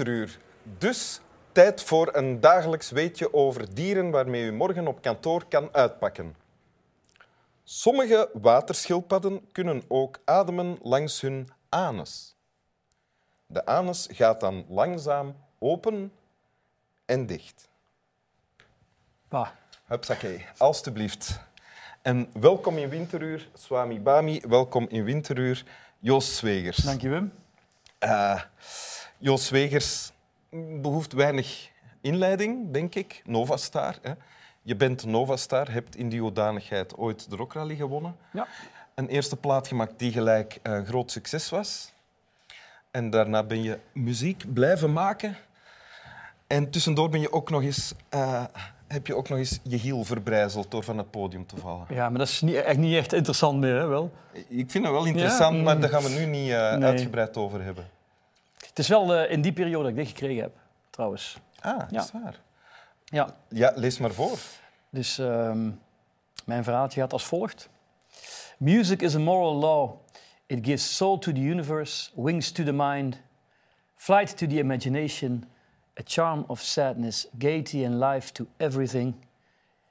Winteruur. Dus tijd voor een dagelijks weetje over dieren waarmee u morgen op kantoor kan uitpakken. Sommige waterschildpadden kunnen ook ademen langs hun anus. De anus gaat dan langzaam open en dicht. Bah. Hupsakee, alstublieft. En welkom in Winteruur, Swami Bami. Welkom in Winteruur, Joost Zwegers. Dank je, Wim. Uh, Joost Zwegers behoeft weinig inleiding, denk ik. Novastar. Hè. Je bent Novastar, hebt in die hoedanigheid ooit de Rock Rally gewonnen. Ja. Een eerste plaat gemaakt die gelijk een groot succes was. En daarna ben je muziek blijven maken. En tussendoor ben je ook nog eens, uh, heb je ook nog eens je hiel verbrijzeld door van het podium te vallen. Ja, maar dat is niet, echt niet echt interessant meer, hè, wel? Ik vind het wel interessant, ja? maar daar gaan we nu niet uh, nee. uitgebreid over hebben. Het is wel uh, in die periode dat ik dit gekregen heb, trouwens. Ah, dat ja. is waar. Ja. ja, lees maar voor. Dus um, mijn verhaaltje gaat als volgt. Music is a moral law. It gives soul to the universe, wings to the mind, flight to the imagination, a charm of sadness, gaiety and life to everything.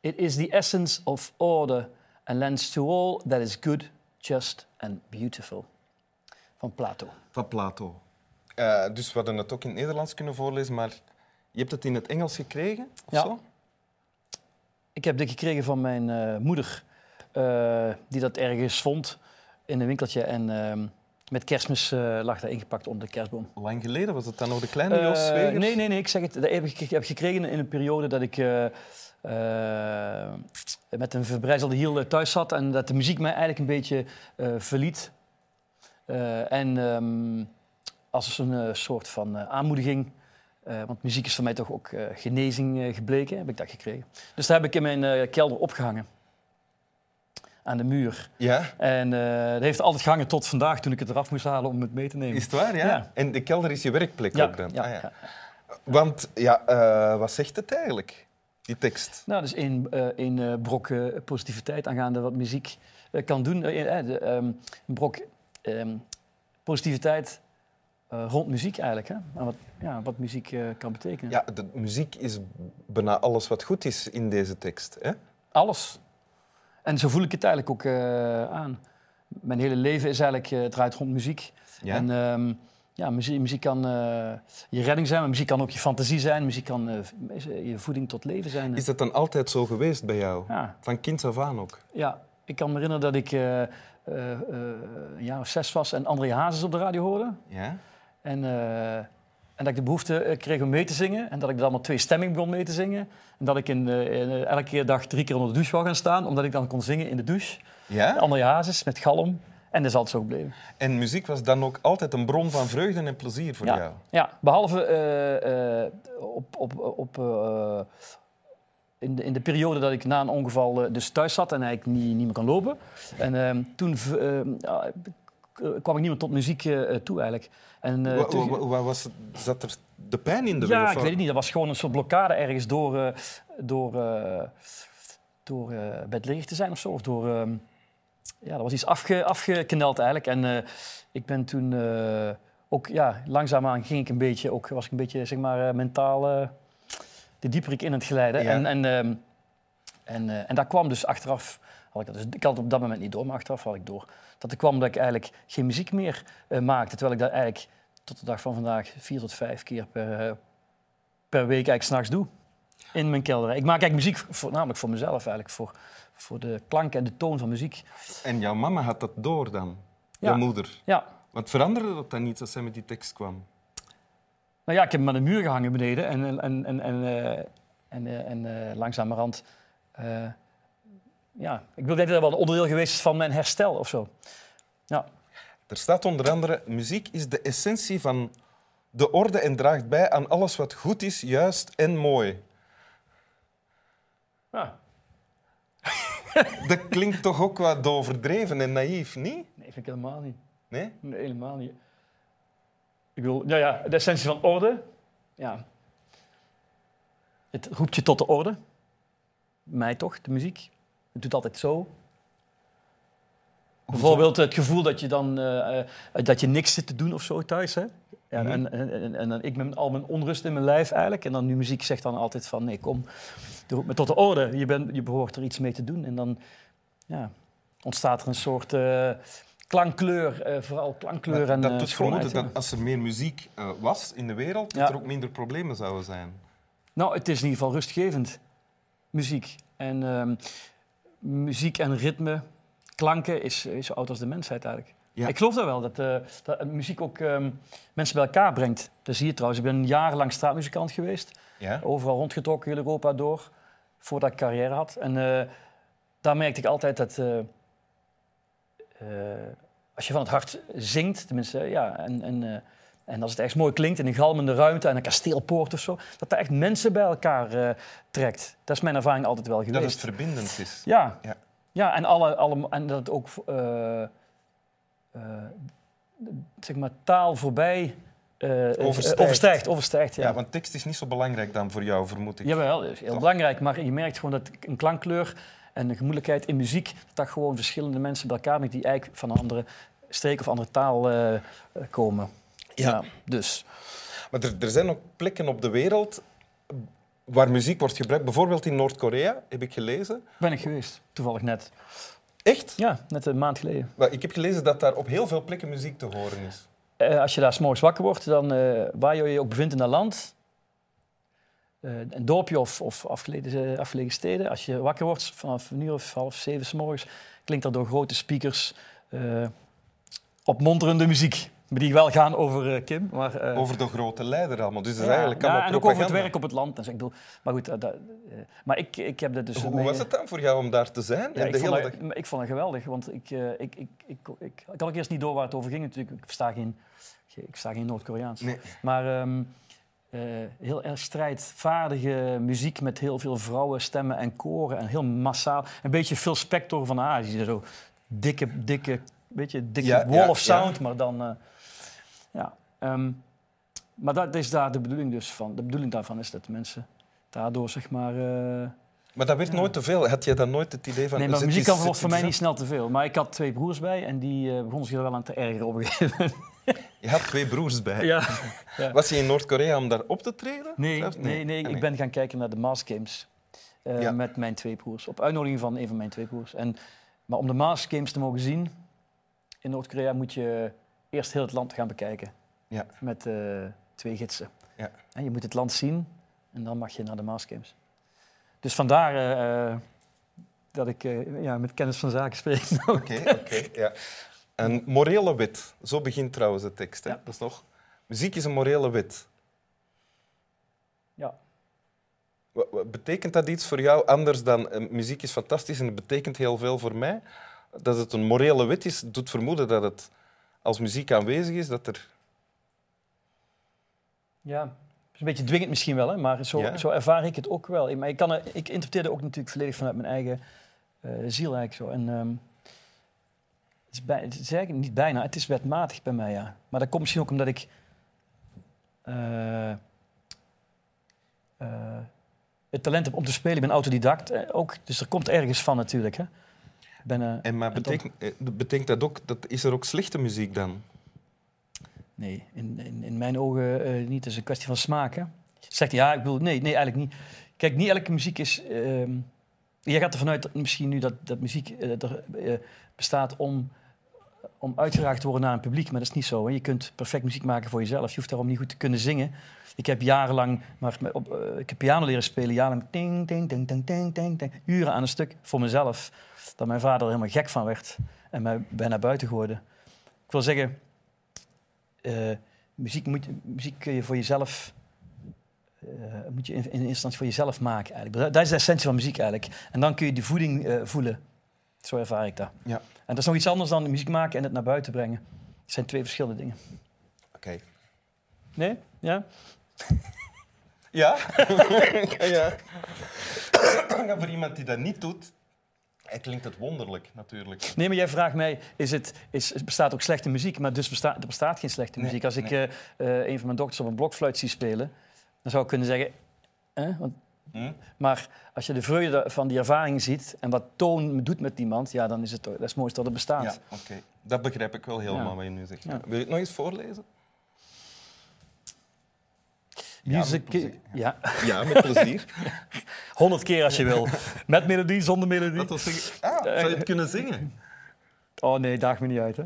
It is the essence of order and lends to all that is good, just and beautiful. Van Plato. Van Plato. Uh, dus we hadden het ook in het Nederlands kunnen voorlezen, maar je hebt het in het Engels gekregen? Of ja. Zo? Ik heb dit gekregen van mijn uh, moeder, uh, die dat ergens vond in een winkeltje. En uh, met kerstmis lag dat ingepakt onder de kerstboom. Lang geleden? Was het dan nog de kleine Zwegers? Nee, nee, nee. Ik zeg het. Dat heb ik, heb gekregen in een periode dat ik met een verbrijzelde hiel thuis zat. En dat de muziek mij eigenlijk een beetje verliet. en um, als een soort van aanmoediging uh, want muziek is voor mij toch ook uh, genezing uh, gebleken, heb ik dat gekregen. Dus daar heb ik in mijn kelder opgehangen. Aan de muur. Ja? En dat heeft altijd gehangen tot vandaag, toen ik het eraf moest halen om het mee te nemen. Is het waar, ja? ja. En de kelder is je werkplek ja, ook dan? Ja, ah, ja. ja. Want, ja, wat zegt het eigenlijk, die tekst? Nou, dus één, één brok positiviteit aangaande wat muziek kan doen. De, um, een brok um, positiviteit uh, rond muziek eigenlijk. Hè? En wat, ja, wat muziek uh, kan betekenen. Ja, de muziek is bijna alles wat goed is in deze tekst. Hè? Alles. En zo voel ik het eigenlijk ook uh, aan. Mijn hele leven is eigenlijk, draait rond muziek. Ja? En um, ja, muziek, muziek kan je redding zijn, maar muziek kan ook je fantasie zijn. Muziek kan je voeding tot leven zijn. Is dat dan altijd zo geweest bij jou? Ja. Van kind af aan ook? Ja, ik kan me herinneren dat ik een jaar of zes was en André Hazes op de radio hoorde. Ja? En, uh, en dat ik de behoefte uh, kreeg om mee te zingen. En dat ik dan allemaal twee stemming begon mee te zingen. En dat ik in, in, elke keer dag drie keer onder de douche wou gaan staan. Omdat ik dan kon zingen in de douche. Ja? André Hazes met galm. En dat is altijd zo gebleven. En muziek was dan ook altijd een bron van vreugde en plezier voor ja. jou? Ja, behalve op... op, op in de, in de periode dat ik na een ongeval dus thuis zat en eigenlijk niet, niet meer kan lopen. En uh, toen uh, kwam ik niet meer tot muziek uh, toe eigenlijk. En, uh. Waar was het, zat er de pijn in de Ja, ik weet het niet. Dat was gewoon een soort blokkade ergens door, uh, door, door te zijn of zo. Of door, ehm, ja, dat was iets afge, afgekneld eigenlijk. En ik ben toen ook, ja, langzaamaan ging ik een beetje, ook was ik een beetje, zeg maar, mentaal de dieper ik in het glijden. Ja. En, en, uh, en, en daar kwam dus achteraf, had ik, dat dus, ik had het op dat moment niet door, maar achteraf had ik door, dat er kwam dat ik eigenlijk geen muziek meer uh, maakte. Terwijl ik dat eigenlijk tot de dag van vandaag vier tot vijf keer per, uh, per week eigenlijk s'nachts doe. In mijn kelder. Ik maak eigenlijk muziek voornamelijk voor mezelf, eigenlijk voor, voor de klank en de toon van muziek. En jouw mama had dat door dan? Ja. Jouw moeder? Ja. Wat veranderde dat dan niet als zij met die tekst kwam? Nou ja, ik heb hem aan de muur gehangen beneden en, en, en, en, uh, en, uh, en uh, langzamerhand... ja, ik wil denken dat dat wel een onderdeel geweest is van mijn herstel of zo. Ja. Er staat onder andere, muziek is de essentie van de orde en draagt bij aan alles wat goed is, juist en mooi. Ja. dat klinkt toch ook wat overdreven en naïef, niet? Nee, vind ik helemaal niet. Nee? Nee, helemaal niet. Ik wil, ja, ja, de essentie van orde. Ja. Het roept je tot de orde. Mij toch, de muziek. Het doet altijd zo. Bijvoorbeeld het gevoel dat je dan uh, uh, dat je niks zit te doen of zo thuis. Hè? Mhm. en, en, en, en ik met al mijn onrust in mijn lijf eigenlijk. En dan nu muziek zegt dan altijd van nee, kom, doe me tot de orde. Je, bent, je behoort er iets mee te doen. En dan ja, ontstaat er een soort eh, klankkleur, vooral klankkleur en dat doet vermoeden dat als er meer muziek was in de wereld, Ja. dat er ook minder problemen zouden zijn. Nou, het is in ieder geval rustgevend, muziek. En ehm, muziek en ritme, klanken, is, is zo oud als de mensheid eigenlijk. Ja. Ik geloof dat wel, dat, eh, dat muziek ook ehm, mensen bij elkaar brengt. Dat zie je trouwens. Ik ben jarenlang straatmuzikant geweest. Ja? Overal rondgetrokken, heel Europa door, voordat ik carrière had. En eh, daar merkte ik altijd dat... eh, als je van het hart zingt, tenminste, ja, en, en, en als het echt mooi klinkt in een galmende ruimte en een kasteelpoort of zo, dat dat echt mensen bij elkaar eh, trekt. Dat is mijn ervaring altijd wel geweest. Dat het verbindend is. Ja, Ja. ja. en, alle, alle, en dat het ook eh, eh, zeg maar, taal voorbij Overstijgt. overstijgt. overstijgt ja. Ja, want tekst is niet zo belangrijk dan voor jou, vermoed ik. Jawel, heel Toch? belangrijk. Maar je merkt gewoon dat een klankkleur en een gemoedelijkheid in muziek... dat dat gewoon verschillende mensen bij elkaar brengt... die eigenlijk van een andere streek of andere taal komen. Ja. dus. Maar er, er zijn ook plekken op de wereld waar muziek wordt gebruikt. Bijvoorbeeld in Noord-Korea, heb ik gelezen. Ben ik geweest, toevallig net. Echt? Ja, net een maand geleden. Ik heb gelezen dat daar op heel veel plekken muziek te horen is. Eh, als je daar s'morgens wakker wordt, dan eh, waar je je ook bevindt in dat land... eh, een dorpje of, of afgelegen, afgelegen steden. Als je wakker wordt vanaf een uur of half zeven 's morgens, klinkt er door grote speakers eh, opmonterende muziek. Die wel gaan over eh, Kim. Maar, eh, Over de grote leider allemaal. Dus dat is ja, eigenlijk ja, allemaal en ook over het werk op het land. Dus ik bedoel, maar goed, dat, eh, maar ik, ik heb dat dus. Hoe mee- was het dan voor jou om daar te zijn? Ja, ik, de vond hele dat, ik vond het geweldig, want ik, ik, ik, ik, ik, ik, had ook eerst niet door waar het over ging. Natuurlijk, ik versta geen, geen- ik versta geen Noord-Koreaans. Nee. Maar eh, heel erg strijdvaardige muziek met heel veel vrouwenstemmen en koren en heel massaal. Een beetje Phil Spector van Azië, zo dikke, dikke, beetje dikke Ja, wall ja, of sound, ja. maar dan, eh, ja. ehm, maar dat is daar de bedoeling dus van. De bedoeling daarvan is dat mensen daardoor zeg maar. eh, Maar dat werd nooit te veel. Had je dan nooit het idee van... nee, maar muziek wordt voor mij niet snel te veel. Maar ik had twee broers bij en die eh, begonnen zich er wel aan te ergeren op een gegeven moment. aan? Je had twee broers bij. Ja. Was je in Noord-Korea om daar op te treden? Nee, nee, nee, Ah, ik ben gaan kijken naar de Maas Games eh, Ja. met mijn twee broers. Op uitnodiging van een van mijn twee broers. En, maar om de Maas Games te mogen zien in Noord-Korea moet je eerst heel het land gaan bekijken. Ja. Met eh, twee gidsen. Ja. En je moet het land zien en dan mag je naar de Maas Games. Dus vandaar eh, eh, dat ik ja, met kennis van zaken spreek. Oké, oké. ja. Een morele wet. Zo begint trouwens de tekst. Hè? Ja. Dat is nog... Muziek is een morele wet. ja. Betekent dat iets voor jou anders dan muziek is fantastisch en het betekent heel veel voor mij? Dat het een morele wet is, doet vermoeden dat het als muziek aanwezig is, dat er... Ja, is een beetje dwingend misschien wel, hè? maar zo, Ja. zo ervaar ik het ook wel. Maar ik, kan er, ik interpreteerde ook natuurlijk volledig vanuit mijn eigen eh, ziel eigenlijk zo. En, ehm, het, is bij, het is eigenlijk niet bijna, het is wetmatig bij mij, ja. Maar dat komt misschien ook omdat ik... eh, eh, het talent heb om te spelen. Ik ben autodidact ook, dus er komt ergens van natuurlijk. Hè. En maar betekent, eh, betekent dat ook, dat is er ook slechte muziek dan? Nee, in, in, in mijn ogen eh, niet. Het is een kwestie van smaak. Hè? Zegt ja, ik bedoel, nee, nee, eigenlijk niet. Kijk, niet elke muziek is. ehm jij gaat ervan uit dat misschien nu dat, dat muziek er eh, bestaat om, om uitgeraakt te worden naar een publiek, maar dat is niet zo. Hè? Je kunt perfect muziek maken voor jezelf. Je hoeft daarom niet goed te kunnen zingen. Ik heb jarenlang maar op, eh, ik heb piano leren spelen, jarenlang ding, ding, ding, ding, ding, ding, ding, uren aan een stuk voor mezelf. Dat mijn vader er helemaal gek van werd en mij bijna buiten gooide. Ik wil zeggen, eh, muziek, moet, muziek kun je voor jezelf. eh, moet je in, in instantie voor jezelf maken. Eigenlijk. Dat, is de essentie van muziek eigenlijk. En dan kun je die voeding voelen. Zo ervaar ik dat. Ja. En dat is nog iets anders dan muziek maken en het naar buiten brengen. Het zijn twee verschillende dingen. Oké. Nee? Ja? Ja? ja. Voor iemand die dat niet doet, eh, klinkt het wonderlijk natuurlijk. Nee, maar jij vraagt mij, is het, is, bestaat ook slechte muziek? Maar dus bestaat, er bestaat geen slechte Nee, muziek. Als ik nee. eh, eh, een van mijn dochters op een blokfluit zie spelen, dan zou ik kunnen zeggen... want Hm? Maar als je de vreugde van die ervaring ziet en wat toon doet met iemand, ja, dan is het, dat is het mooiste dat er bestaat. Ja, oké. Dat begrijp ik wel helemaal Ja. wat je nu zegt. Ja. Wil je het nog eens voorlezen? Music, ja, Ja, met plezier. honderd keer als je wil. Met melodie, zonder melodie. Dat ah, zou je het kunnen zingen? Oh nee, daag me niet uit. Hè.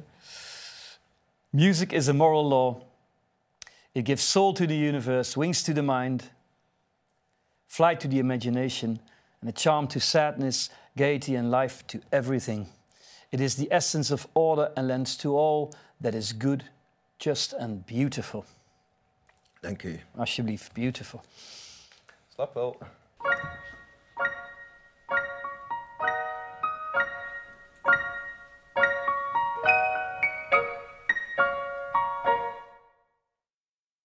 Music is a moral law. It gives soul to the universe, wings to the mind, flight to the imagination, and a charm to sadness, gaiety, and life to everything. It is the essence of order and lends to all that is good, just, and beautiful. Dank u. Alsjeblieft, beautiful. Snap wel.